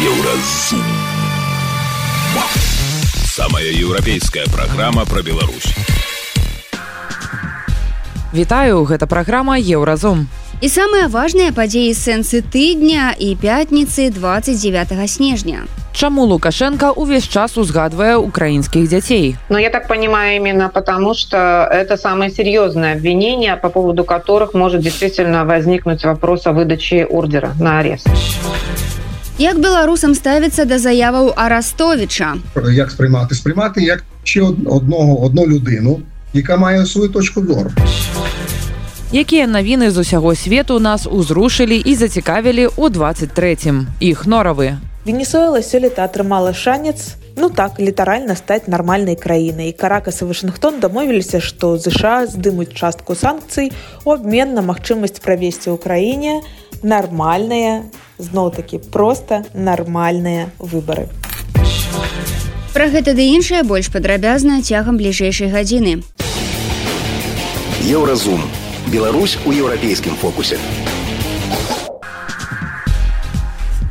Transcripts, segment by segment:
Еўразум. Самая еўрапейская праграма пра Беларусь. Вітаю, гэта праграма Еўразум. І самыя важныя падзеі сэнсы тыдня і пятніцы 29 снежня. Чаму Лукашенко увесь час узгадывая украинских детей? Но я так понимаю именно потому, что это самое серьезное обвинение, по поводу которых может действительно возникнуть вопрос о выдаче ордера на арест. Як беларусам ставіцца да заяваў Арастовича? Як сприймати? Сприймати як ще одного, одну людину, яка має свою точку зору. Якія навіны з усяго свету нас узрушылі і зацікавілі ў 23. Іх норавы. Венесуэла сёлета атрымала шанец ну так літаральна стаць нармальнай краінай каракас і вашынгтон дамовіліся што ЗША здымуць частку санкцый у абмен на магчымасць правесці ў краіне нармальныя зноў-такі проста нармальныя выбары Пра гэта ды іншае больш падрабязна цягам бліжэйшай гадзіны Еўразум Беларусь у еўрапейскім фокусе.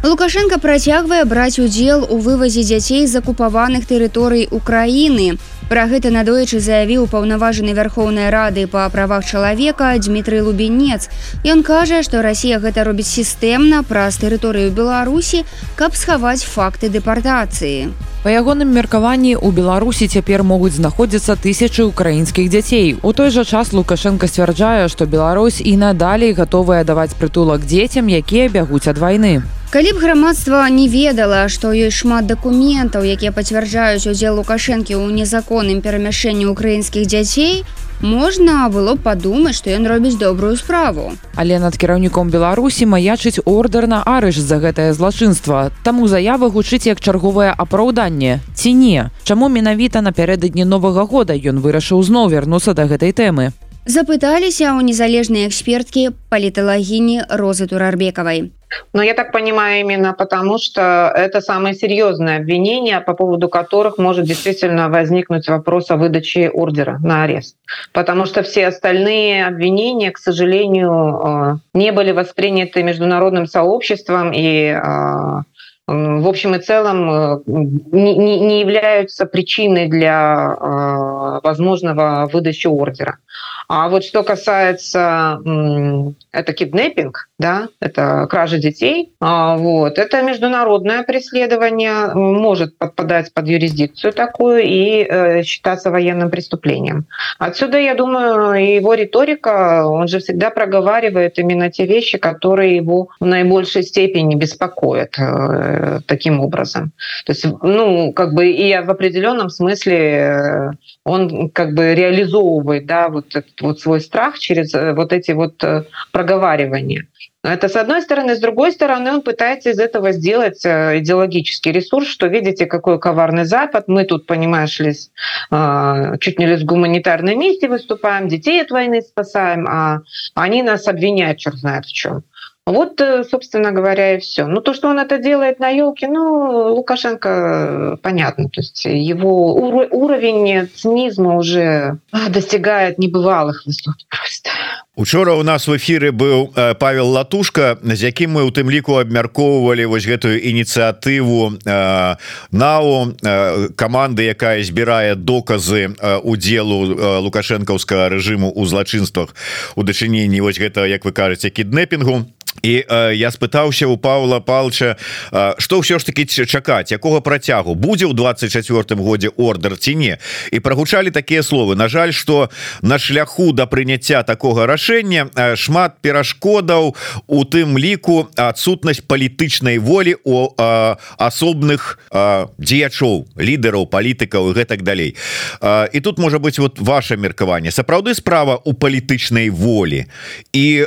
Лукашенко працягвае браць удзел у вывазе дзяцей з акупаваных тэрыторый Украіны. Пра гэта надоечы заявіў паўнаважаны вярхоўнай рады па правах чалавека Дмітрый Лубінец. Ён кажа, што Расія гэта робіць сістэмна праз тэрыторыю Беларусі, каб схаваць факты дэпартацыі. Па ягоным меркаванні у Беларусі цяпер могуць знаходзіцца тысячы украінскіх дзяцей. У той жа час Лукашенко сцвярджае, што Беларусь і надалей гатовая даваць прытулак дзецям, якія бягуць ад вайны. Калі б грамадства не ведала, што ёсць шмат дакументаў, якія пацвярджаюць удзел лукашэнкі ў незаконным перамяшэнні украінскіх дзяцей, можна было б падумаць, што ён робіць добрую справу. Але над кіраўніком Беларусі маячыць ордер на арыш за гэтае злачынства. Таму заява гучыць як чарговае апраўданне. Ці не, Чаму менавіта напярэдадні новага года ён вырашыў зноў вярнуцца да гэтай тэмы. Запыталіся ў незалежнай эксперткі паліталагіні розы турарбекавай. Но я так понимаю именно потому, что это самое серьезное обвинение, по поводу которых может действительно возникнуть вопрос о выдаче ордера на арест. Потому что все остальные обвинения, к сожалению, э, не были восприняты международным сообществом и э, в общем и целом э, не являются причиной для возможного выдачи ордера. А вот что касается это киднеппинг, да, это кража детей, а, вот, это международное преследование может подпадать под юрисдикцию такую и э, считаться военным преступлением. Отсюда, я думаю, его риторика, он же всегда проговаривает именно те вещи, которые его в наибольшей степени беспокоят э, таким образом. То есть, ну, как бы и в определенном смысле э, он как бы реализовывает, да, вот этот вот свой страх через э, вот эти вот э, проговаривания. Это с одной стороны, с другой стороны, он пытается из этого сделать э, идеологический ресурс, что видите, какой коварный Запад, мы тут, понимаешь ли, чуть не ли с гуманитарной миссии выступаем, детей от войны спасаем, а они нас обвиняют, черт знает в чем. Вот, собственно говоря, и все. Ну, то, что он это делает на елке, ну, Лукашенко, понятно. То есть его уровень цинизма уже достигает небывалых высот просто. Учора у нас в эфиры быў Павел латушка з якім мы у тым ліку абмяркоўвалі вось гэтую ініцыятыву нау каманды якая збірае доказы удзелу лукашэнкаўскага рэжыму ў злачынствах у дачыненні вось гэта як вы кажаце кіднепінгу і э, я спытаўся у Павла палча что ўсё ж таки чакаць якога працягу будзе ў 24 годзе ордер ці не і прагучалі такія словы На жаль что на шляху да прыняцця такога рашэння шмат перашкодаў у тым ліку адсутнасць палітычнай волі у асобных дзеячоў лідараў палітыкаў і гэтак далей і тут можа быть вот ваше меркаванне сапраўды справа у палітычнай волі. І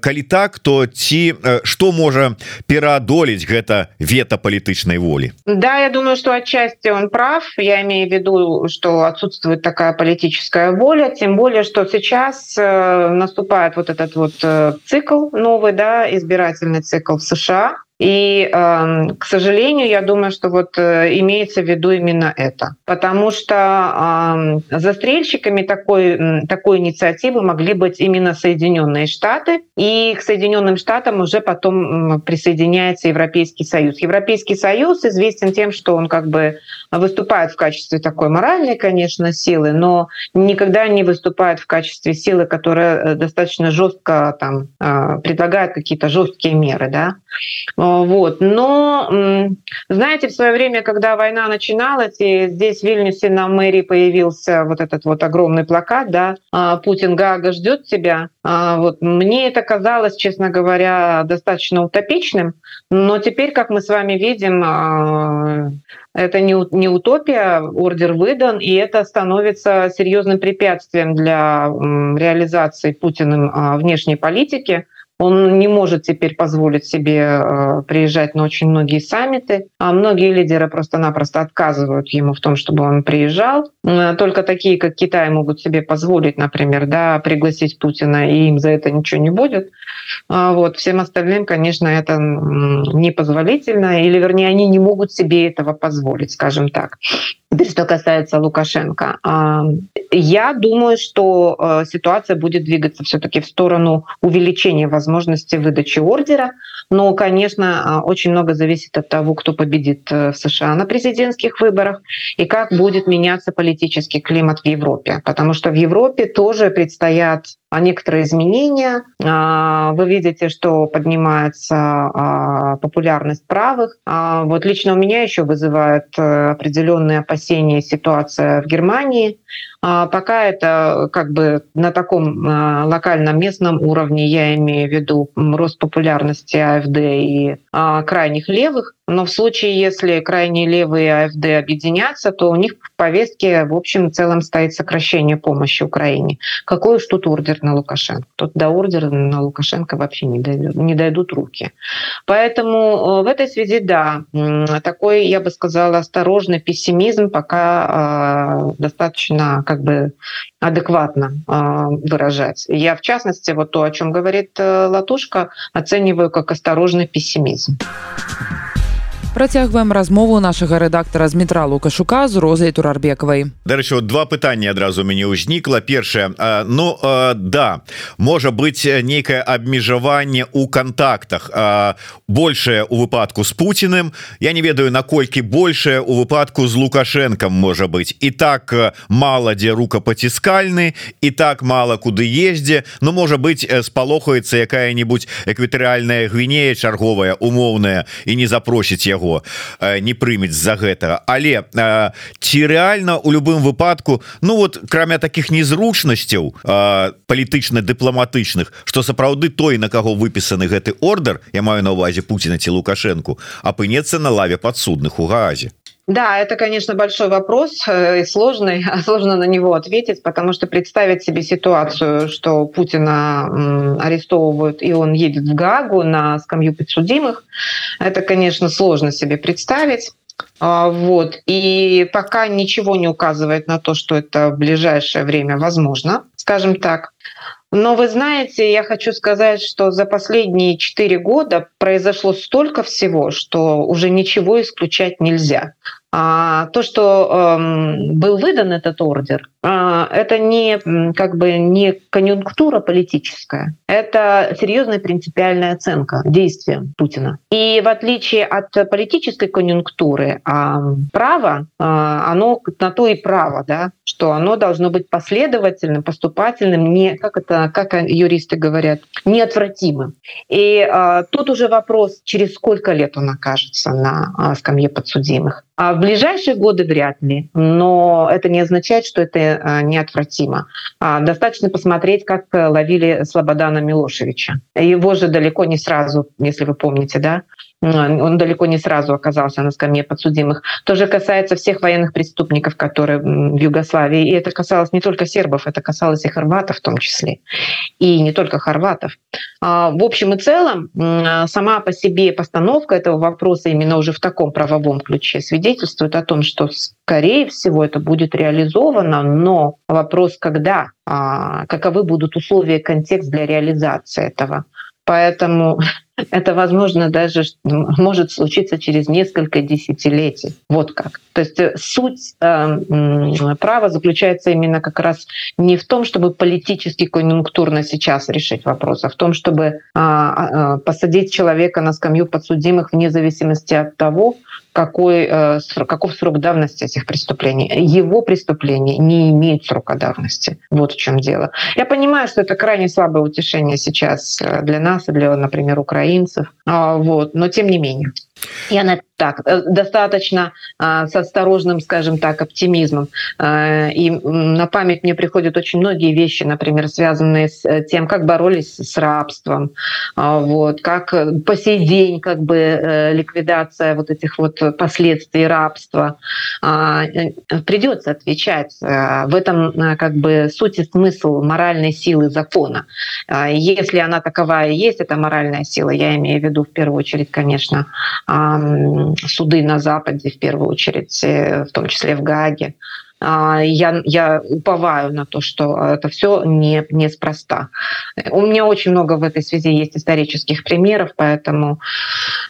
калі так то ці ці что можа пераадолець гэта вето палітычнай волі. Да я думаю что отчасти он прав. Я имею в виду что отсутствует такая политическая воля. Тем более что сейчас э, наступает вот этот вот э, цикл новый да избирательный цикл в США И, к сожалению, я думаю, что вот имеется в виду именно это. Потому что застрельщиками такой, такой инициативы могли быть именно Соединенные Штаты. И к Соединенным Штатам уже потом присоединяется Европейский Союз. Европейский Союз известен тем, что он как бы выступает в качестве такой моральной, конечно, силы, но никогда не выступает в качестве силы, которая достаточно жестко там предлагает какие-то жесткие меры, да. Вот. Но, знаете, в свое время, когда война начиналась, и здесь в Вильнюсе на мэрии появился вот этот вот огромный плакат, да, «А, «Путин Гага ждет тебя», а, вот. Мне это казалось, честно говоря, достаточно утопичным, но теперь, как мы с вами видим, а, это не, не утопия, ордер выдан, и это становится серьезным препятствием для реализации Путиным внешней политики – он не может теперь позволить себе э, приезжать на очень многие саммиты, а многие лидеры просто-напросто отказывают ему в том, чтобы он приезжал. Э, только такие, как Китай, могут себе позволить, например, да, пригласить Путина, и им за это ничего не будет. А вот. Всем остальным, конечно, это непозволительно, или, вернее, они не могут себе этого позволить, скажем так. Теперь, что касается Лукашенко, а, я думаю, что э, ситуация будет двигаться все-таки в сторону увеличения возможности выдачи ордера. Но, конечно, а, очень много зависит от того, кто победит э, в США на президентских выборах и как будет меняться политический климат в Европе. Потому что в Европе тоже предстоят некоторые изменения. А, вы видите, что поднимается а, популярность правых. А, вот лично у меня еще вызывает э, определенные опасения ситуация в Германии. Пока это как бы на таком локальном местном уровне, я имею в виду рост популярности АФД и крайних левых. Но в случае, если крайние левые АФД объединятся, то у них в повестке в общем и целом стоит сокращение помощи Украине. Какой уж тут ордер на Лукашенко? Тут до ордера на Лукашенко вообще не дойдут, не дойдут руки. Поэтому э, в этой связи, да, такой, я бы сказала, осторожный пессимизм пока э, достаточно как бы адекватно э, выражать. Я, в частности, вот то, о чем говорит Латушка, оцениваю как осторожный пессимизм. Працягваем размову нашага рэдактара з метра лукашука з розай турарбекавай дарэчы два пытання адразу мяне ўзнікла. Першае Ну да можа быть нейкае абмежаванне у контактах большее у выпадку с Путиным Я не ведаю наколькі большее у выпадку з лукашенком можа быть і так мало дзе рукапаціскальны і так мало куды ездзе. Ну можа быть спалохаецца якая-нибудь эквітарыальная гвінея чарговая умоўная і не запросіць яго яго э, не прымець з-за гэтага. Але э, ці реально у любым выпадку Ну вот крамя таких незручнасцяў э, палітычна-дыпламатычных что сапраўды той на каго выпісаны гэты ордер я маю на увазе Пуціна ці лукашенко апынецца на лаве падсудных у газе Да, это, конечно, большой вопрос э, и сложный, сложно на него ответить, потому что представить себе ситуацию, что Путина арестовывают и он едет в Гагу на скамью подсудимых, это, конечно, сложно себе представить. А, вот. И пока ничего не указывает на то, что это в ближайшее время возможно, скажем так. Но вы знаете, я хочу сказать, что за последние четыре года произошло столько всего, что уже ничего исключать нельзя. А то, что э, был выдан этот ордер, э, это не как бы не конъюнктура политическая, это серьезная принципиальная оценка действия Путина. И в отличие от политической конъюнктуры, э, право, э, оно на то и право, да, что оно должно быть последовательным, поступательным, не как это, как юристы говорят, неотвратимым. И э, тут уже вопрос, через сколько лет он окажется на э, скамье подсудимых. А ближайшие годы вряд ли, но это не означает, что это э, неотвратимо. А, достаточно посмотреть, как э, ловили Слободана Милошевича. Его же далеко не сразу, если вы помните, да, он далеко не сразу оказался на скамье подсудимых. То же касается всех военных преступников, которые в Югославии. И это касалось не только сербов, это касалось и хорватов в том числе. И не только хорватов. А, в общем и целом, сама по себе постановка этого вопроса именно уже в таком правовом ключе свидетельствует о том, что, скорее всего, это будет реализовано, но вопрос, когда, а, каковы будут условия, контекст для реализации этого. Поэтому это возможно даже может случиться через несколько десятилетий. Вот как. То есть э, суть э, права заключается именно как раз не в том, чтобы политически конъюнктурно сейчас решить вопрос, а в том, чтобы э, э, посадить человека на скамью подсудимых вне зависимости от того, какой, э, каков срок давности этих преступлений. Его преступления не имеют срока давности. Вот в чем дело. Я понимаю, что это крайне слабое утешение сейчас для нас и для, например, украинцев. А, вот. Но тем не менее. Я на так э, достаточно а, с осторожным, скажем так, оптимизмом. А, и на память мне приходят очень многие вещи, например, связанные с э, тем, как боролись с рабством, а, вот, как по сей день как бы э, ликвидация вот этих вот последствий рабства. Придется отвечать. В этом как бы суть и смысл моральной силы закона. Если она таковая есть, это моральная сила, я имею в виду в первую очередь, конечно, суды на Западе, в первую очередь, э, в том числе в Гаге. А, я, я уповаю на то, что это все не, неспроста. У меня очень много в этой связи есть исторических примеров, поэтому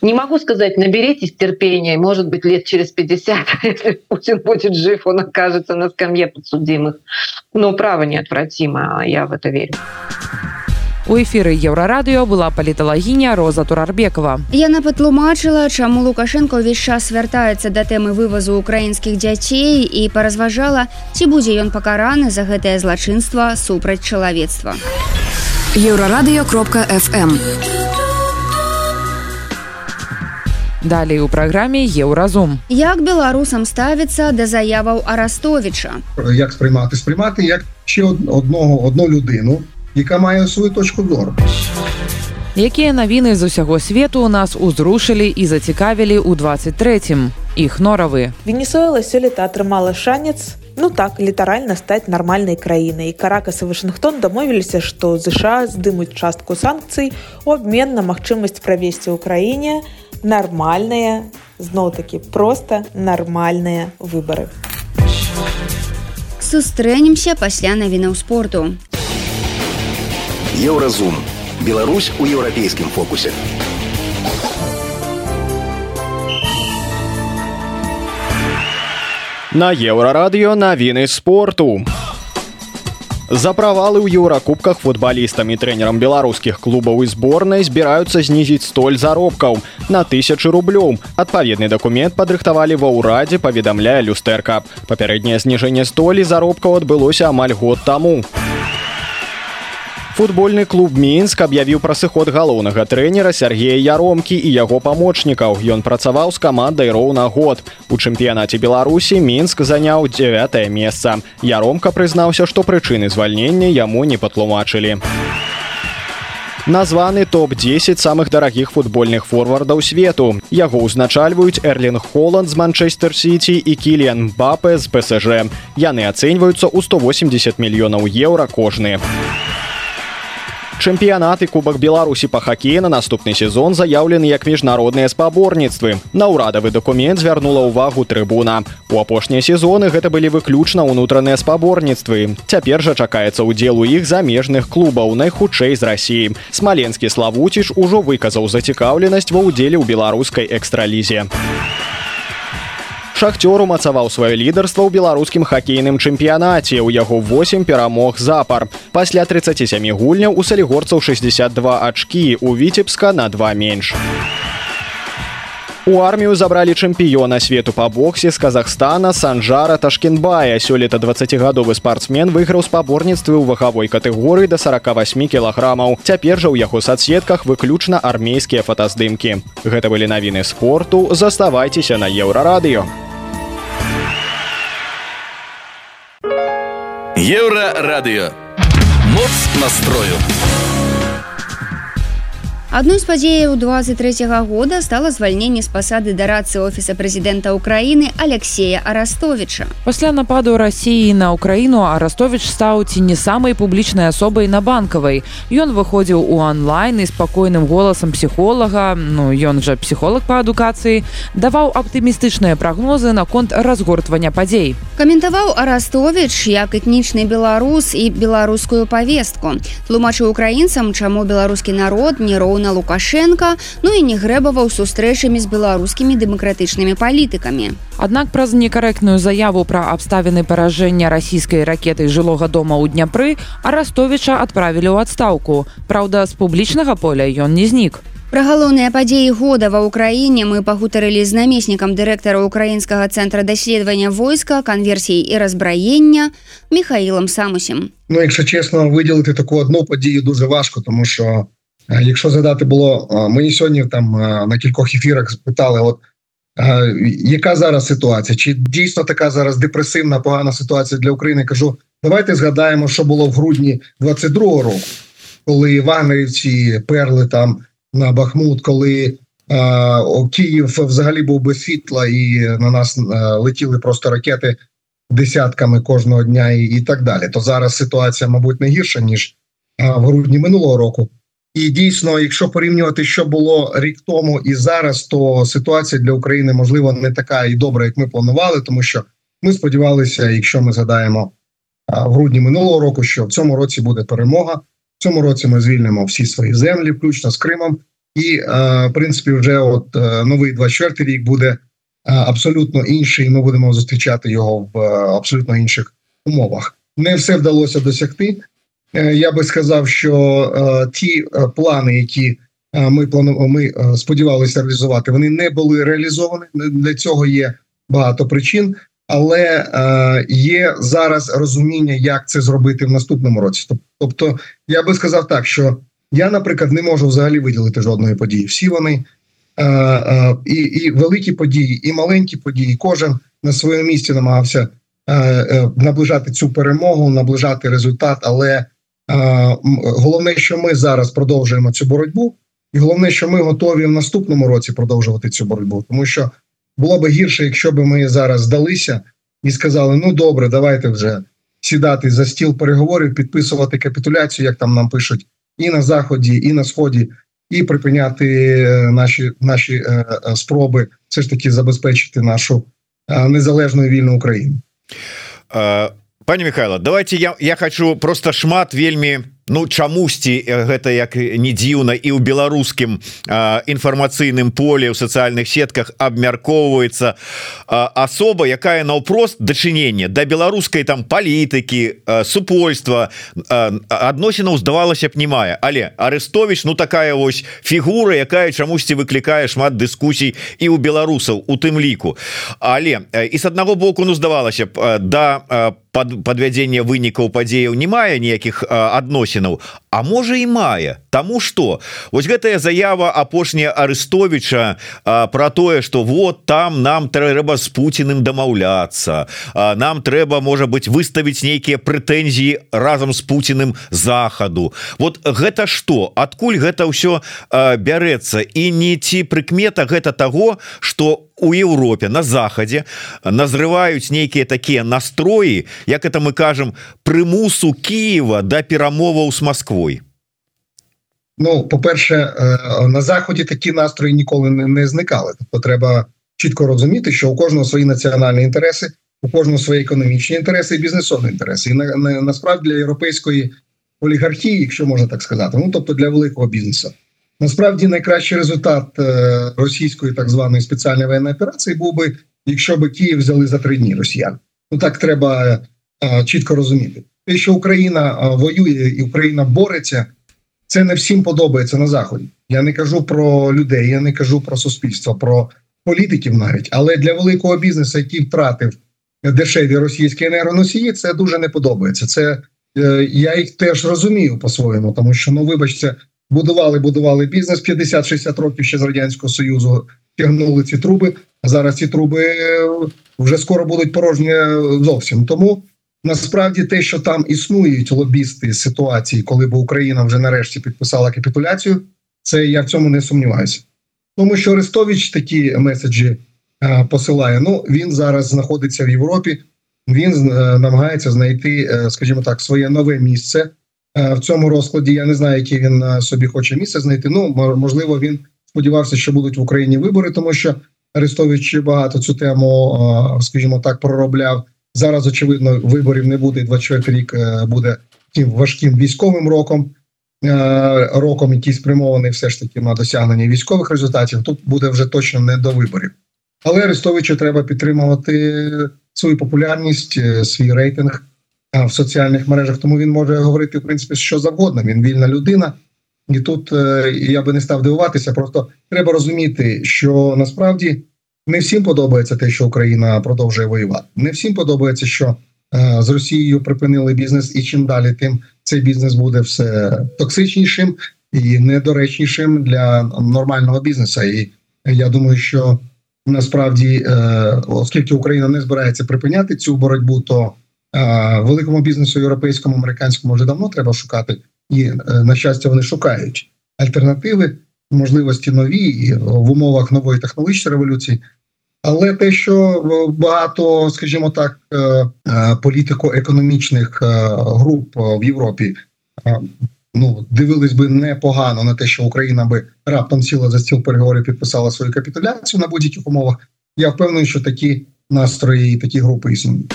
не могу сказать, наберитесь терпения, может быть, лет через 50, если Путин будет жив, он окажется на скамье подсудимых. Но право неотвратимо, я в это верю. У эфіры еўрарадыё была паліталагіня роза турарбекова. Яна патлумачыла чаму лукашенко ўвесь час вяртаецца да тэмы вывазу украінскіх дзяцей і паразважала ці будзе ён пакараны за гэтае злачынства супраць чалавецтва. Еўрарадыё кропка фм Далей у праграме еўразум. Як беларусам ставіцца да заяваў арастовича як спрыматы спрыматы як ще одного одну людину яка мае свою точку зору. Якія навіны з усяго свету у нас узрушылі і зацікавілі ў 23 іх норавы венесуэла сёлета атрымала шанец. Ну так літаральна стаць нармальнай краінай. Каракас і вашынгтон дамовіліся што ЗША здымуць частку санкцый у абмен на магчымасць правесці ў краіне нармальныя зноў-такі проста нармальныя выбары. Сустрэнемся пасля навінаў спорту Еўразум. Беларусь у еўрапейскім фокусе. На еўрарадыё навіны спорту. За правалы ў еўракубках футбалістам і трэнерам беларускіх клубаў і зборнай збіраюцца знізіць столь заробкаў на тысячы рублёў. Адпаведны дакумент падрыхтавалі ва ўрадзе, паведамляе люстэрка. Папярэдняе зніжэнне столі заробкаў адбылося амаль год таму футбольны клуб мінск аб'явіў пра сыход галоўнага трэнера Сергея яромкі і яго памочнікаў. Ён працаваў з камандай роўна год. У чэмпіянаце беларусі мінск заняў 9 месца. Яромка прызнаўся што прычыны звальнення яму не патлумачылі. Названы топ-10 самых дарагіх футбольных форвардаў свету. Яго ўзначальваюць эрлін холланд з манчестер сити і кіліан бапе з псж яны ацэньваюцца ў 180 мільёнаў еўра кожны у чэмпіянаты кубак беларусі па хакеі на наступны сезон заяўлены як міжнародныя спаборніцтвы на ўрадавы дакумент звярнула ўвагу трыбуна у апошнія сезоны гэта былі выключна ўнутраныя спаборніцтвы цяпер жа чакаецца ўдзел у іх замежных клубаў найхутчэй з рассіі смаленскі славуціш ужо выказаў зацікаўленасць ва ўдзеле ў беларускай экстралізе шахцёр умацаваў сваё лідарства ў беларускім хакейным чэмпіянаце. У яго 8 перамог запар. Пасля 37 гульняў у салігорцаў 62 ачкі у віцебска на два менш. У армію забралі чэмпіёна свету па боксе з казахстана санжара ташкенбая. Сёлета 20гадовы спартсмен выйграў спаборніцтвы ў вагавой катэгорыі да 48 кілаграмаў. Цяпер жа ў яго соцсетках выключна армейскія фотаздымкі. Гэта былі навіны спорту. Заставайцеся на еўрарадыё Еўрарадыё. Моц настрою. Адной з падзеяў 23 -го года стала звальненне з пасады дарацы офіса прэзідэнта Украіны Алексея Арастовича. Пасля нападу рассіі на Украіну Арастович стаў ці не самай публічнай асобай на банкавай. Ён выходзіў у онлайн і спакойным голасам псіхолага, ну ён жа псіхолог па адукацыі, даваў аптымістычныя прагнозы наконт разгортвання падзей. Каментаваў Арастович як этнічны беларус і беларускую павестку. Тлумачыў украінцам, чаму беларускі народ не роўны на лукашенко ну і не грэбаваў сустрэчамі з беларускімі дэмакратычнымі палітыкамі. Аднак праз некарэктную заяву пра абставіны паражэння расійскай ракеты жылога дома ў дняпры арастовича адправілі ў адстаўку. Праўда з публічнага поля ён не знік. Пра галоўныя падзеі года ва ўкраіне мы пагутарылі з намеснікам дырэктара украінскага цэнтра даследавання войска канверсій і разбраення михаилом самусім. Ну якщо чесно виділити таку одну подію дуже важко тому що якщо згадати було мені сьогодні там на кількох ефірах спитали от яка зараз ситуація чи дійсно така зараз депресивна погана ситуація для України кажу давайте згадаємо що було в грудні 22-го року коли вагнерівці перли там на Бахмут, коли е, Київ взагалі був без світла, і на нас е, летіли просто ракети десятками кожного дня, і, і так далі. То зараз ситуація, мабуть, не гірша ніж е, в грудні минулого року. І дійсно, якщо порівнювати, що було рік тому і зараз, то ситуація для України можливо не така і добра, як ми планували, тому що ми сподівалися, якщо ми згадаємо в грудні минулого року, що в цьому році буде перемога В цьому році ми звільнимо всі свої землі, включно з Кримом, і е, в принципі, вже от е, новий 24 рік буде е, абсолютно інший. і Ми будемо зустрічати його в абсолютно інших умовах. Не все вдалося досягти. Я би сказав, що ті плани, які ми плану, ми сподівалися реалізувати, вони не були реалізовані. Для цього є багато причин але е, є зараз розуміння, як це зробити в наступному році. Тобто, я би сказав так, що я, наприклад, не можу взагалі виділити жодної події. Всі вони е, е, і і великі події, і маленькі події. Кожен на своєму місці намагався е, е, наближати цю перемогу, наближати результат. Але е, головне, що ми зараз продовжуємо цю боротьбу, і головне, що ми готові в наступному році продовжувати цю боротьбу, тому що було б гірше, якщо б ми зараз здалися і сказали: ну добре, давайте вже сідати за стіл переговорів, підписувати капітуляцію, як там нам пишуть, і на заході, і на сході, і припиняти е, наші наші е, е, спроби все ж таки забезпечити нашу е, незалежну і вільну Україну. Пані Михайло, давайте я я хочу просто шмат вельмі Ну чамусьці гэта як не дзіўна і ў беларускім інфармацыйным поле ў сацыяльных сетках абмяркоўваецца асоба якая наўпрост дачыненне да беларускай там палітыкі супольства адносінаў здавалася б не мае. Але арестович Ну такая вось фігура якая чамусьці выклікае шмат дыскусій і у беларусаў у тым ліку. Але і с аднаго боку ну здавалася б да под подвядзення вынікаў падзеяў не мае ніякіх адносін адносінаў А можа і мае. Таму что вось гэтая заява апошняя арестовича про тое что вот там нам трэба с Путиным дамаўляться нам трэба можа быть выставіць нейкія прэтэнзіі разам с Путиным захаду. Вот гэта что адкуль гэта ўсё бярэцца? І не ці прыкмета гэта того что у Европе на захадзе назрываюць нейкія такія настроі як это мы кажам прымусу Киева да перамоваў с Москвой Ну по-перше на заході такі настрої ніколи не, не зникали тобто треба чітко розуміти що у кожного свої національні інтереси у кожного свої економічні інтереси і бізнесові інтереси і на, на, насправді для європейської олігархії якщо можна так сказати ну тобто для великого бізнесу Насправді найкращий результат е, російської так званої спеціальної воєнної операції був би, якщо би Київ взяли за три дні росіян. Ну так треба е, чітко розуміти. Те, що Україна е, воює і Україна бореться, це не всім подобається на заході. Я не кажу про людей, я не кажу про суспільство, про політиків навіть, але для великого бізнесу, який втратив дешеві російські енергоносії, це дуже не подобається. Це я їх теж розумію по-своєму, тому що ну, вибачте будували, будували бізнес 50-60 років ще з радянського союзу. Тягнули ці труби. А зараз ці труби е, вже скоро будуть порожні е, зовсім. Тому насправді те, що там існують лобісти ситуації, коли б Україна вже нарешті підписала капітуляцію, це я в цьому не сумніваюся. Тому що Арестович такі меседжі е, посилає. Ну він зараз знаходиться в Європі. Він е, намагається знайти, е, скажімо так, своє нове місце в цьому розкладі. Я не знаю, яке він е, собі хоче місце знайти. Ну можливо, він сподівався, що будуть в Україні вибори, тому що Арестович багато цю тему, е, скажімо так, проробляв. Зараз очевидно виборів не буде. 24 рік буде тим важким військовим роком. роком, який спрямований все ж таки на досягнення військових результатів, тут буде вже точно не до виборів. Але Арестовичу треба підтримувати свою популярність, свій рейтинг в соціальних мережах. Тому він може говорити в принципі що завгодно. Він вільна людина, і тут я би не став дивуватися. Просто треба розуміти, що насправді не всім подобається те, що Україна продовжує воювати. Не всім подобається, що з Росією припинили бізнес, і чим далі, тим цей бізнес буде все токсичнішим і недоречнішим для нормального бізнесу. І я думаю, що насправді, оскільки Україна не збирається припиняти цю боротьбу, то великому бізнесу європейському американському вже давно треба шукати, і на щастя, вони шукають альтернативи, можливості нові в умовах нової технологічної революції. Але те, що багато, скажімо так, політико-економічних груп в Європі ну дивились би непогано на те, що Україна би раптом сіла за стіл переговорів, підписала свою капітуляцію на будь-яких умовах. Я впевнений, що такі настрої і такі групи існують.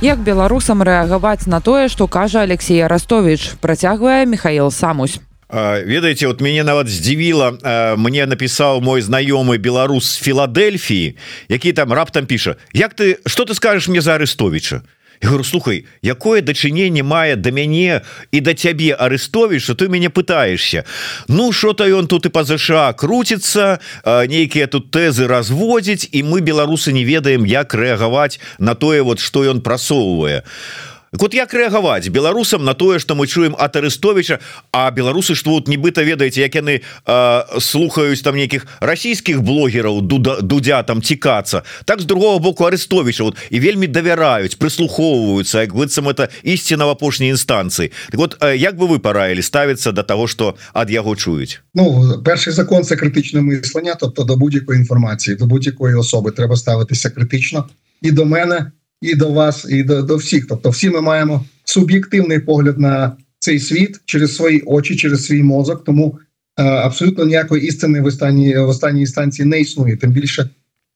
Як беларусам рэагаваць на тое, што кажа Алексей Арастович, працягвае Михаил Самусь. ведаеце вот мяне нават здзівіла мне напісаў мой знаёмы беларус філадельфіі які там раптам піша Як ты что ты скажешь мне за арестовича Я говорю слухай якое дачыненне мае да мяне і да цябе арестові что ты мяне пытаешься? Ну что-то ён тут і па ЗША круціцца нейкія тут тэзы разводзіць і мы беларусы не ведаем як рэагаваць на тое вот что ён прасоўвае. а вот як рэагаваць беларусам на тое что мы чуем от арестовича а беларусы что вот нібыта ведаеце як яны э, слухаюць там нейкіх расійскіх блогераў дуда дудя там цікацца. Так з другого боку арестовича вот і вельмі давяраюць прыслухоўваюцца як быццам это ісціна в апошняй інстанцыі. Так вот э, як бы вы параілі ставіцца до того что ад яго чуюць? Ну перший закон це критичне мислення тобто до будь-якої інформації до будь-якої особи треба ставитися критично. І до мене і до вас, і до, до всіх. Тобто, всі ми маємо суб'єктивний погляд на цей світ через свої очі, через свій мозок. Тому е, абсолютно ніякої істини в останній в останній інстанції не існує. Тим більше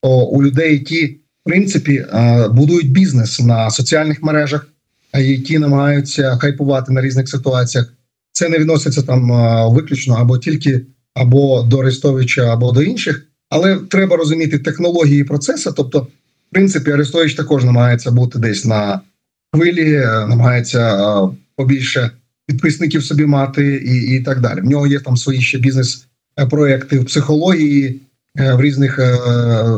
о, у людей, які в принципі е, будують бізнес на соціальних мережах, які намагаються хайпувати на різних ситуаціях. Це не відноситься там е, виключно або тільки або до Арестовича, або до інших. Але треба розуміти технології процесу, тобто в принципі, Арестович також намагається бути десь на хвилі, намагається побільше підписників собі мати, і і так далі. В нього є там свої ще бізнес-проекти в психології, в різних е,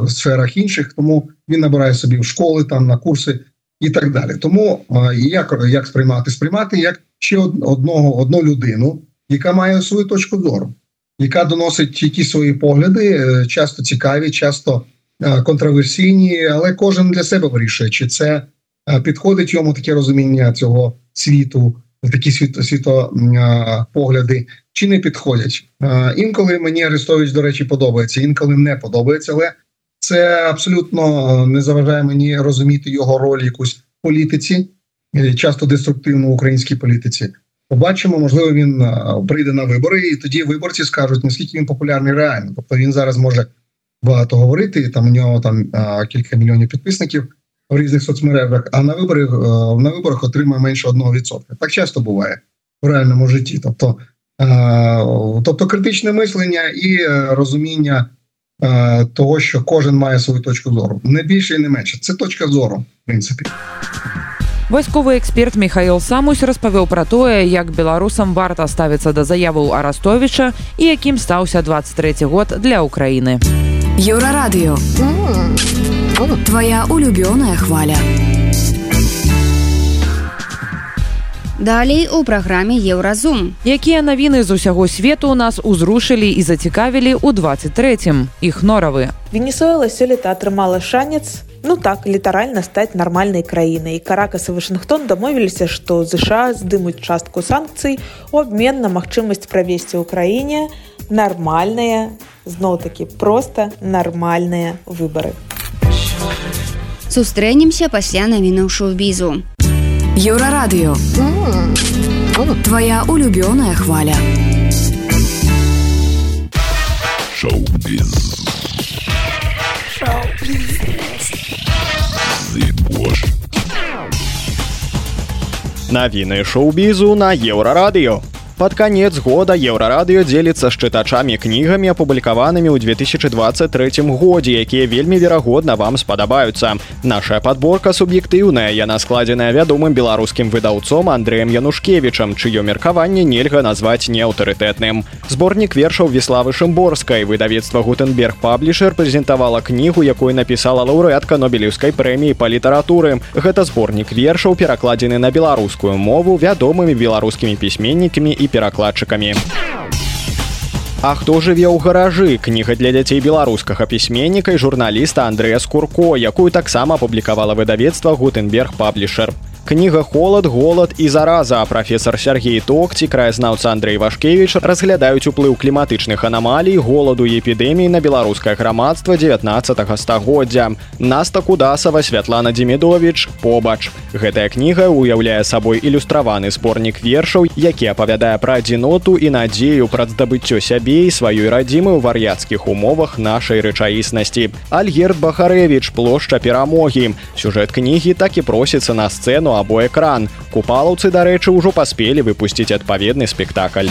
сферах інших. Тому він набирає собі в школи, там на курси і так далі. Тому як як сприймати? Сприймати як ще одного одну людину, яка має свою точку зору, яка доносить якісь свої погляди, часто цікаві, часто. Е, контроверсійні, але кожен для себе вирішує, чи це е, підходить йому таке розуміння цього світу, такі світо, світопогляди, чи не підходять. Е, інколи мені Арестович, до речі, подобається, інколи не подобається, але це абсолютно не заважає мені розуміти його роль якусь політиці, часто деструктивно українській політиці. Побачимо, можливо, він прийде на вибори, і тоді виборці скажуть, наскільки він популярний реально. Тобто він зараз може багато говорити. Там у нього там кілька мільйонів підписників в різних соцмережах. А на виборах на виборах отримує менше одного відсотка. Так часто буває в реальному житті. Тобто, тобто критичне мислення і е, розуміння. Того, що кожен має свою точку зору, не більше і не менше. Це точка зору, в принципі. Вайсковы эксперт Михаил Самусь распавёў пра тое, як беларусам варта ставіцца да заяваў Арастовіча і якім стаўся 23 год для Украіны. Еўрарадыё Твая улюбёная хваля. Далей у праграме еўразум. Якія навіны з усяго свету у нас узрушылі і зацікавілі ў 23 іх норавы. Венесуэла сёлета атрымала шанец ну так літаральна стаць нармальнай краінай. Каракас і Вашынгтон дамовіліся, што ЗША здымуць частку санкцый у абмен на магчымасць правесці ў краіне нармальныя зноў-такі проста нармальныя выбары. Сустрэнемся пасля навінаў шоу-бізу. Еўрарадыё Твая улюбёная хваля. Навіны шоу-бізу на еўрарадыё. Пад канец года еўрарадыё дзеліцца з чытачамі кнігамі апублікаванымі ў 2023 годзе, якія вельмі верагодна вам спадабаюцца. Нашая падборка суб'ектыўная, яна складзеная вядомым беларускім выдаўцом Андрэем Янушкевічам, чыё меркаванне нельга назваць неаўтарытэтным. Зборнік вершаў Веславы Шымборскай выдавецтва Гутенберг паблішер прэзентавала кнігу, якой напісала лаўрэатка нобелеўскай прэміі па літаратуры. Гэта зборнік вершаў перакладзены на беларускую мову вядомымі беларускімі пісьменнікамі і перакладчыкамі. А хто жыве ў гаражы кніга для дзяцей беларускага пісьменніка і журналіста Андрэя Скурко, якую таксама апублікавала выдавецтва Гутенберг паблішер кніга холод голод і зараза прафесор Сергей токці краязнаўца Андрей вашкевич разглядаюць уплыў кліматычных анамалій голаду эпідэміі на беларускае грамадства 19 стагоддзя. Наста кудасава святлана демідович побач. Гэтая кніга уяўляе сабой ілюстраваны спорнік вершаў які апавядае пра адзіноту і надзею пра здабыццё сябе і сваёй радзімы ў вар'яцкіх умовах нашай рэчаіснасці. Альгерт бахарэвич плошча перамогі. Сюжэт кнігі так і просіцца на сцэну сцэну або экран. Купалаўцы, дарэчы, ужо паспелі выпусціць адпаведны спектакль.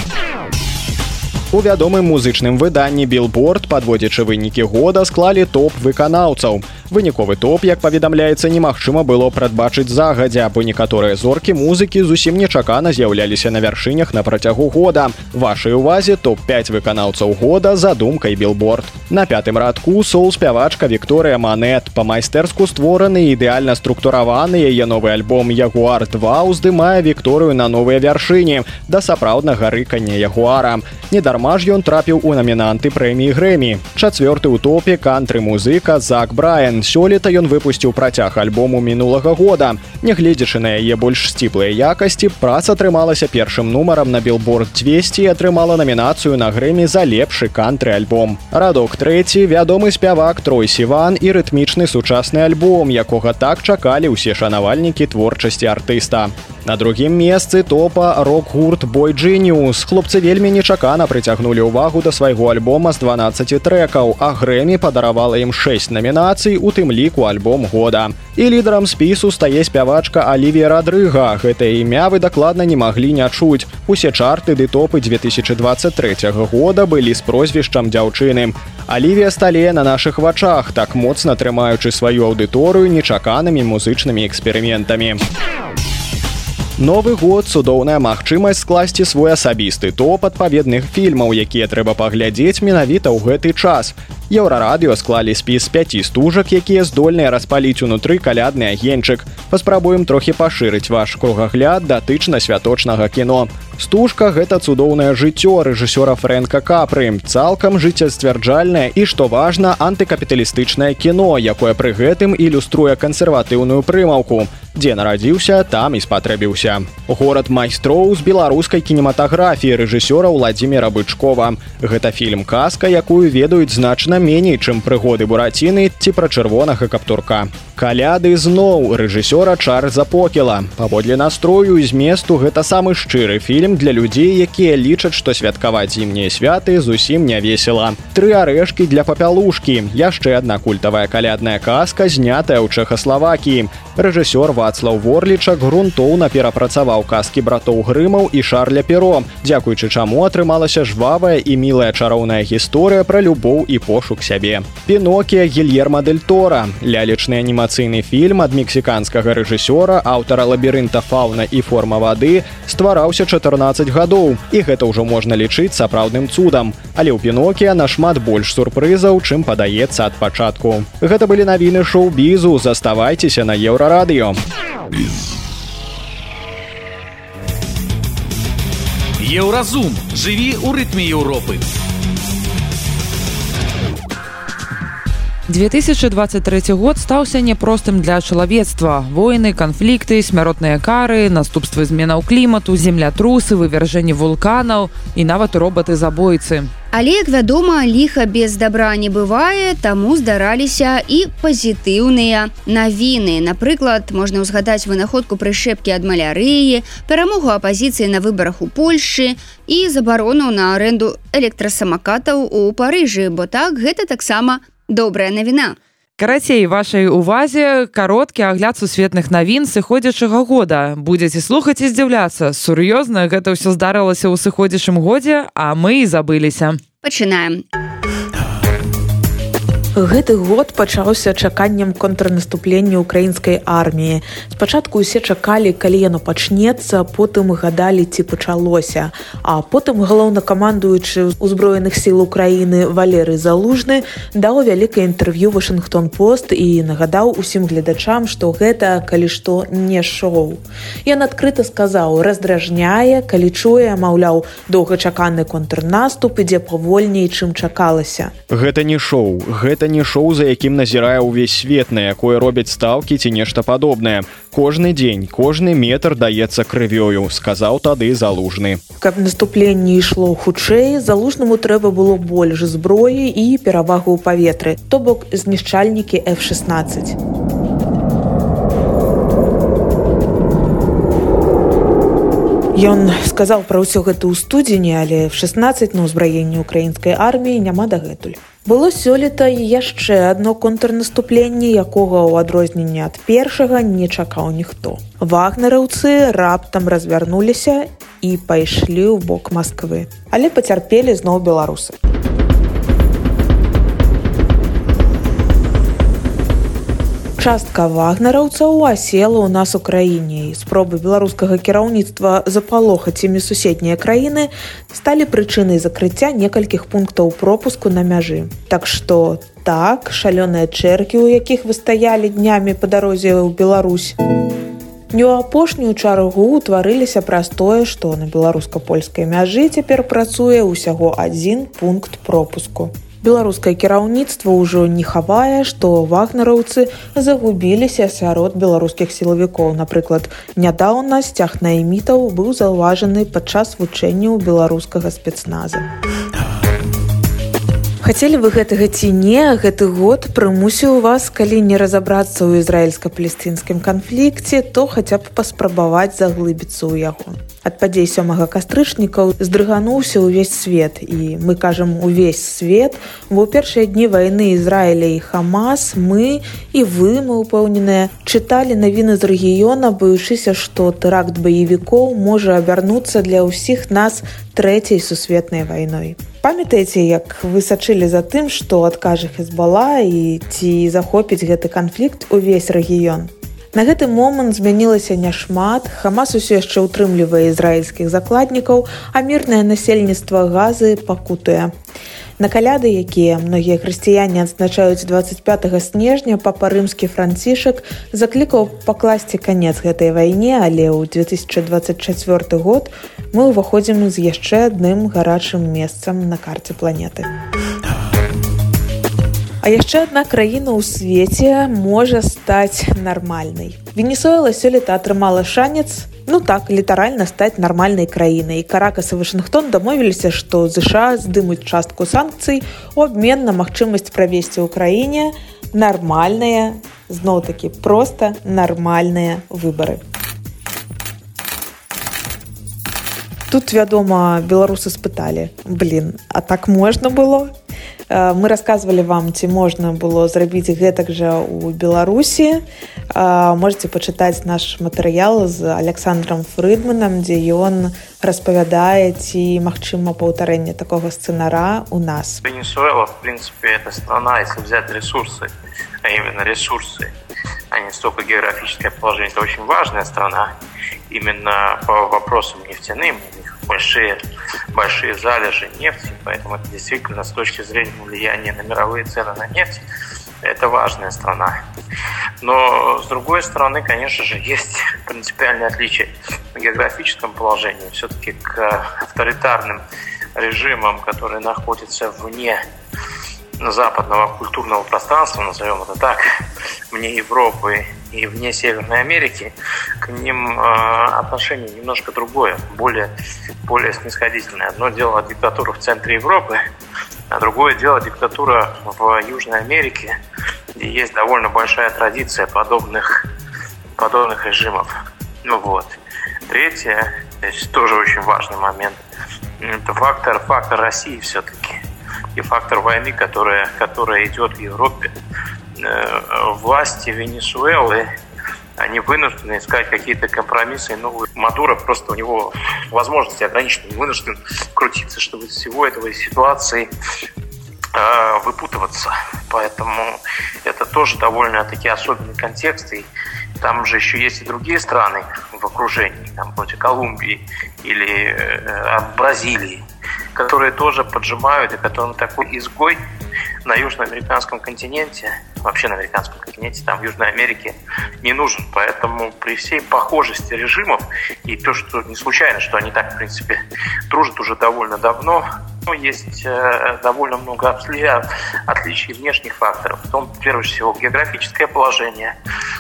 У вядомым музычным выданні Білборд, падводзячы вынікі года склалі топ выканаўцаў выніковы топ як паведамляецца немагчыма было прадбачыць загадзя бо некаторыя зоркі музыкі зусім нечакана з'яўляліся на вяршынях на працягу года. Вашай увазе топ-5 выканаўцаў года за думкай билборд на пятым радку сол спявачка Вікторыя манет. Па-майстэрску створаны ідэальна структураваны яе новы альбом ягуар 2 уздымае Вікторыю на новыя вяршыні да сапраўднага рыкання ягуара. Недарма ж ён трапіў у намінанты прэміі грэмі. Чацвёрты ў топе кантры музыка зак брайан сёлета ён выпусціў працяг альбому мінулага года. Нягледзячы на яе больш сціплыя якасці, праца атрымалася першым нумарам на билборд 200 і атрымала намінацыю на грэмі за лепшы кантры альбом. Радок трэці вядомы спявак трой сіван і рытмічны сучасны альбом, якога так чакалі ўсе шанавальнікі творчасці артыста. На другім месцы топа рок-гурт бой джиниус хлопцы вельмі нечакана прыцягнулі ўвагу да свайго альбома з 12 трекаў а грэмі падаравала ім 6 намінацый у тым ліку альбом года. І лідарам спісу стае спявачка алівія радрыга гэтае імя вы дакладна не маглі не чуць. Усе чарты ды топы 2023 года былі з прозвішчам дзяўчыны. Алівія стале на нашых вачах так моцна трымаючы сваю аўдыторыю нечаканымі музычнымі эксперыментамі Новы год цудоўная магчымасць скласці свой асабісты топ адпаведных фільмаў, якія трэба паглядзець менавіта ў гэты час. Еўрарадыё склалі спіс 5 стужак, якія здольныя распаліць унутры калядны агеньчык. Паспрабуем трохі пашырыць ваш кругагляд датычна святочнага кіно. Стужка гэта цудоўнае жыццё рэжысёра Фрэнка капры, цалкам жыццясцвярджальнае і што важна антыкапіталістычнае кіно, якое пры гэтым ілюструе кансерватыўную прымаўку. Дзе нарадзіўся там і спатрэбіўся. Горад майстроў з беларускай кінематаграфіі рэжысёра владимира бычкова. Гэта фільм казка якую ведаюць значна меней чым прыгоды бураціны ці пра чырвонага каптурка каляды зноў рэжысёра чарльза покела. Паводле настрою зместу гэта самы шчыры фільм для людзей якія лічаць што святкаваць зімнія святы зусім не весела. Тры арэшкі для папялушкі. Яшчэ адна культавая калядная казка знятая ў чэхаславакіі. Рэжысёр вацлаў ворлічак грунтоўна перапрацаваў казкі братоў грымаў і шарля перо. Дзякуючы чаму атрымалася жвавая і мілая чароўная гісторыя пра любоў і пошук сябе. Пінокія гельерма дель тора лялечны анімацыйны фільм ад мексіканскага рэжысёра аўтара лабірынта фаўна і форма вады ствараўся 14 гадоў. І гэта ўжо можна лічыць сапраўдным цудам. Але ў пінокія нашмат больш сюрпрызаў чым падаецца ад пачатку. Гэта былі навіны шоу-бізу. Заставайцеся на еўрарадыё. Еўразум. Жыві ў рытме Еўропы. 2023 год стаўся няпростым для чалавецтва войны канфлікты смяротныя кары наступствы зменаў клімату землятрусы вывяржэнні вулканаў і нават роботы забойцы але як вядома ліха без добра не бывае таму здараліся і пазітыўныя навіны напрыклад можна ўзгадаць вынаходку прышэпкі ад малярыі перамогу апазіцыі на выбарах у польльшы забарону на аренду электрасамакатаў у парыжы бо так гэта таксама не добрая навіна карацей вашай увазе кароткі агляд сусветных навін сыходзячага года. Будетеце слухаць і здзіўляцца. Сур'ёзна гэта ўсё здарылася ў сыходзячым годзе а мы і забыліся. Пачынаем Гэты год пачаўся чаканнем контрнаступлення украінскай арміі. Спачатку ўсе чакалі, калі яно пачнецца, потым гадалі ці пачалося. А потым галоўнакамандуючы ўзброеных сіл Украіны Валеры залужны даў вялікае інтэрв'ю Вашынгтон пост і нагадаў усім гледачам, што гэта калі што не шоу. Ён адкрыта сказаў, раздражняе, калі чуе, маўляў, доўгачаканы контрнаступ ідзе павольней, чым чакалася. Гэта не шоу, гэта не шоу за якім назірае ўвесь свет на якое робяць стаўкі ці нешта падобнае. Кожны дзень кожны метр даецца крывёю сказаў тады залужны. Каб наступленне ішло хутчэй залужнаму трэба было больш зброі і перавагу ў паветры. То бок знішчальнікі f16 у Ён сказаў пра ўсё гэта ў студзені, але в 16 на ўзбраенні украінскай арміі няма дагэтуль. Было сёлета і яшчэ адно контрнаступленне, якога ў адрозненне ад першага не чакаў ніхто. Вагнераўцы раптам развярнуліся і пайшлі ў бок Масквы, але пацярпелі зноў беларусы. Частка вагнараўцаў асела ў нас у краіне спробы беларускага кіраўніцтва запалохаць імі суседнія краіны сталі прычынай закрыцця некалькіх пунктаў пропуску на мяжы. Так што так шалёныя чэркі у якіх вы стаялі днямі па дарозе ў Беларусь не ў апошнюю чаргу утварыліся праз тое што на беларуска-польскай мяжы цяпер працуе ўсяго адзін пункт пропуску беларускае кіраўніцтва ўжо не хавае што вагнараўцы загубіліся сярод беларускіх сілавікоў. Напрыклад нядаўна сцяг наймітаў быў заўважаны падчас вучэнняў беларускага спецназа. Хацелі вы гэтага ці не гэты год прымусіў вас калі не разабрацца ў ізраільска-палестынскім канфлікце то хаця б паспрабаваць заглыбіцца ў яго ад падзей сёмага кастрычнікаў здрыгануўся ўвесь свет. І мы кажам увесь свет. Бо першыя дні вайны ізраіля і хамас мы і вы мы упэўненыя чыталі навіны з рэгіёна баючыся што тэракт баевікоў можа абярнуцца для ўсіх нас трэцяй сусветнай вайной. Памятаеце як вы сачылі за тым што адкажа хезбала і ці захопіць гэты канфлікт увесь рэгіён На гэты момант змянілася няшмат. Хамас усё яшчэ ўтрымлівае ізраільскіх закладнікаў, а мірнае насельніцтва газы пакутае. На каляды, якія многія хрысціяне адзначаюць 25 снежня папа-рымскі францішак заклікаў пакласці канец гэтай вайне, але ў 2024 год мы ўваходзім з яшчэ адным гарачым месцам на карце планеты. А яшчэ адна краіна ў свеце можа стаць нармальнай. Венесуэла сёлета атрымала шанец, ну так літаральна стаць нармальнай краінай. Каракас і Вашынгтон дамовіліся, што ЗША здымуць частку санкцый у абмен на магчымасць правесці ў краіне нармальныя, зноў-такі проста нармальныя выбары. Тут, вядома, беларусы спыталі: блин, а так можна было? Э, мы рассказывали вам ці можна было зрабіць гэтак жа у беларусі. Э, можете пачытаць наш матэрыял з александром фрыдманам дзе ён распавядае ці магчыма паўтарэнне такого сцэнара у нас. Венесуэла в принципе это страна если взять ресурсы а именно ресурсы а не столько географическое положение это очень важная страна. Именно по вопросам нефтяным большие, большие залежи нефти, поэтому это действительно с точки зрения влияния на мировые цены на нефть, это важная страна. Но, с другой стороны, конечно же, есть принципиальное отличие в географическом положении. Все-таки к авторитарным режимам, которые находятся вне западного культурного пространства, назовем это так, вне Европы и вне Северной Америки, к ним э, отношение немножко другое, более, более снисходительное. Одно дело диктатура в центре Европы, а другое дело диктатура в Южной Америке, где есть довольно большая традиция подобных, подобных режимов. Ну вот. Третье, здесь тоже очень важный момент, это фактор, фактор России все-таки и фактор войны, которая, которая идет в Европе власти Венесуэлы они вынуждены искать какие-то компромиссы. Ну, Мадуро просто у него возможности ограничены, вынужден крутиться, чтобы из всего этого ситуации э, выпутываться. Поэтому это тоже довольно-таки особенный контекст. И там же еще есть и другие страны в окружении, там вроде Колумбии или э, Бразилии, которые тоже поджимают, и которым такой изгой на южноамериканском континенте, вообще на американском континенте, там в Южной Америке не нужен. Поэтому при всей похожести режимов и то, что не случайно, что они так, в принципе, дружат уже довольно давно, но есть э, довольно много отличий внешних факторов. В том, прежде всего, географическое положение,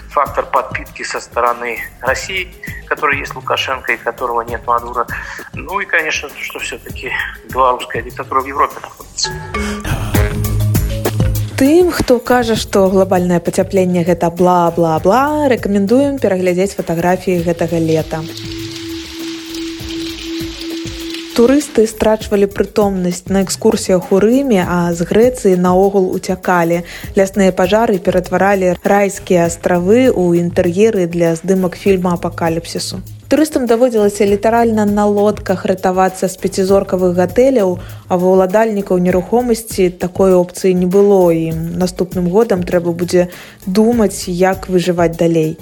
фактор подпитки со стороны России, который есть Лукашенко и которого нет Мадура. Ну и, конечно, то, что все-таки белорусская диктатура в Европе находится тым хто кажа што глобальнае пацяпленне гэта бла бла бла рэкамендуем пераглядзець фатаграфіі гэтага лета. Турысты страчвалі прытомнасць на экскурсіях у рыме а з грэцыі наогул уцякалі. Лясныя пажары ператваралі райскія астравы ў інтэр'еры для здымак фільма апакаліпсісу турыстам даводзілася літаральна на лодках ратавацца з пяцізоркавых гатэляў а ва ўладальнікаў нерухомасці такой опцыі не было ім наступным годам трэба будзе думаць як выжываць далей.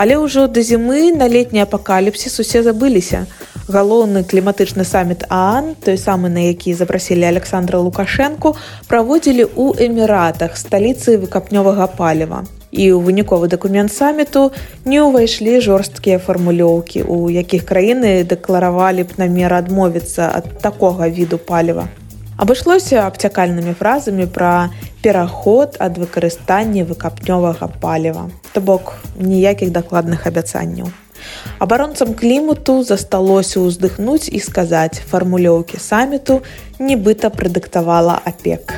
Але ўжо да зімы на летні апакаліпсіс усе забыліся. Галоўны кліматычны саміт аан той самы на які запрасілі александра лукашэнку праводзілі ў эміратах сталіцы выкапнёвага паліва і ў выніковы дакумент саміту не ўвайшлі жорсткія фармулёўкі у якіх краіны дэкларавалі б намер адмовіцца ад такога віду паліва. Абышлося абцякальнымі фразамі пра пераход ад выкарыстання выкапнёвага паліва. То бок ніякіх дакладных абяцанняў. Абаронцам клімату засталося ўздыхнуць і сказаць фармулёўкі саміту нібыта прадыктавала апек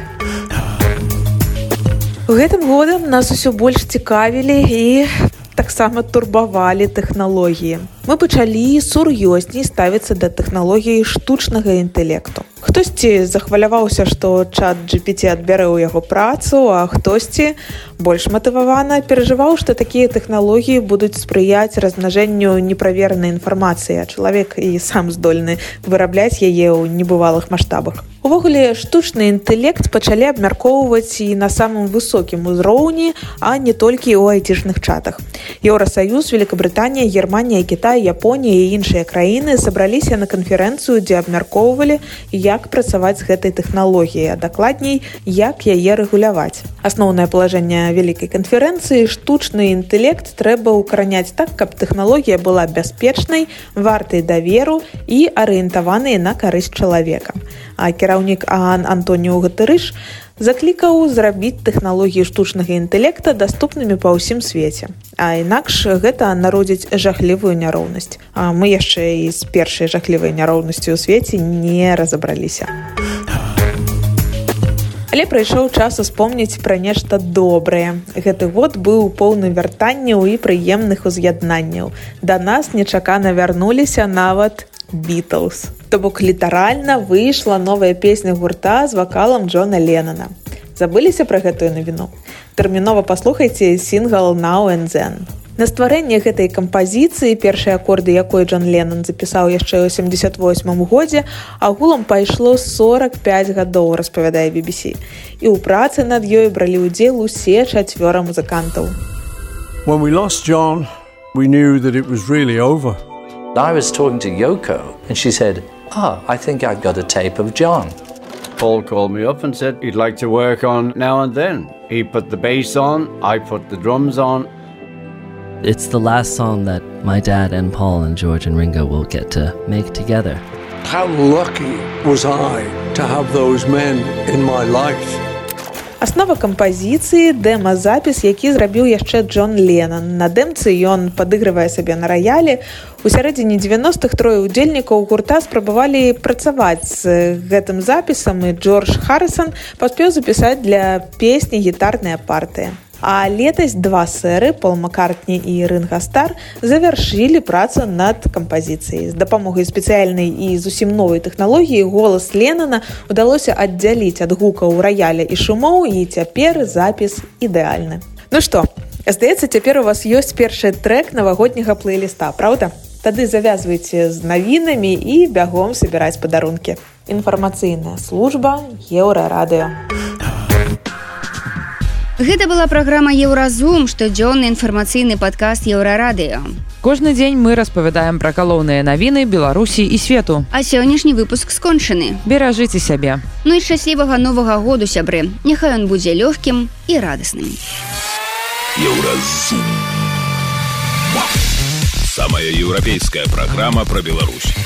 гэтым годам нас усё больш цікавілі і таксама турбавалі тэхналогіі мы пачалі сур'ёзней ставіцца да тэхналогіі штучнага інтэлекту. Хтосьці захваляваўся што чат GPT адбярэ ў яго працу а хтосьці больш матывавана перажываў што такія тэхналогіі будуць спрыяць размнажэнню неправеранай інфармацыі а чалавек і сам здольны вырабляць яе ў небывалых маштабах. Увогуле штучны інтэлект пачалі абмяркоўваць і на самым высокім узроўні а не толькі ў айцішных чатах. Еўросаюз великкабрытанія германія кітай японія і іншыя краіны сабраліся на канферэнцыю дзе абмяркоўвалі як працаваць з гэтай тэхналогіяй а дакладней як яе рэгуляваць. Асноўнае палажэнне вялікай канферэнцыі штучны інтэлект трэба ўкараняць так каб тэхналогія была бяспечнай вартай даверу і арыентаваныя на карысць чалавека. А кіраўнік Аан Антоніо Гатарыш заклікаў зрабіць тэхналогіі штучнага інтэлекта даступнымі па ўсім свеце. А інакш гэта народзіць жахлівую няроўнасць. А мы яшчэ і з першай жахлівай няроўнасцю ў свеце не разабраліся. Але прыйшоў час успомніць пра нешта добрае. Гэты год быў поўны вяртанняў і прыемных уз'яднанняў. Да нас нечакана вярнуліся нават Бітлз. То бок літаральна выйшла новая песня гурта з вакалам Джона Леннона. Забыліся пра гэтую навіну. Тэрмінова паслухайце сінгл Науэнзен. На стварэнне гэтай кампазіцыі першыя акорды, якой Джон Леннон запісаў яшчэ ў 88 годзе, агулам пайшло 45 гадоў, распавядае BBC. І ў працы над ёй бралі ўдзел усе чацвёра музыкантаў. When we lost John, we knew that it was really over. I was talking to Yoko and she said, Ah, I think I've got a tape of John. Paul called me up and said he'd like to work on now and then. He put the bass on, I put the drums on. It's the last song that my dad and Paul and George and Ringo will get to make together. How lucky was I to have those men in my life? Аснова кампазіцыі дэма-запіс, які зрабіў яшчэ Джон Ленан. На дэмцы ён падыгрывае сабе на раялі. У сярэдзіне 90-х трое удзельнікаў гурта спрабавалі працаваць з гэтым запісам і Джордж Харрисон паспеў запісаць для песні гітарная партыя. А летась два сэры Пол Маккартні і Рынгастар завяршылі працу над кампазіцыяй. З дапамогай спецыяльнай і зусім новай тэхналогіі голас Ленана удалося аддзяліць ад гукаў раяля і шумоў і цяпер запіс ідэальны. Ну што, здаецца, цяпер у вас ёсць першы трек навагодняга плейліста, праўда? Тады завязвайце з навінамі і бягом сабіраць падарункі. Інфармацыйная служба еўрарадыё. Гэта была праграма Еўразум, штодзённы інфармацыйны падкаст еўрарадыё. Кожны дзень мы распавядаем пра галоўныя навіны Беларусі і свету. А сённяшні выпуск скончаны. Беражыце сябе. Ну і шчаслівага новага году сябры. Няхай ён будзе лёгкім і радасным. Еўразум. Самая еўрапейская праграма пра Беларусь.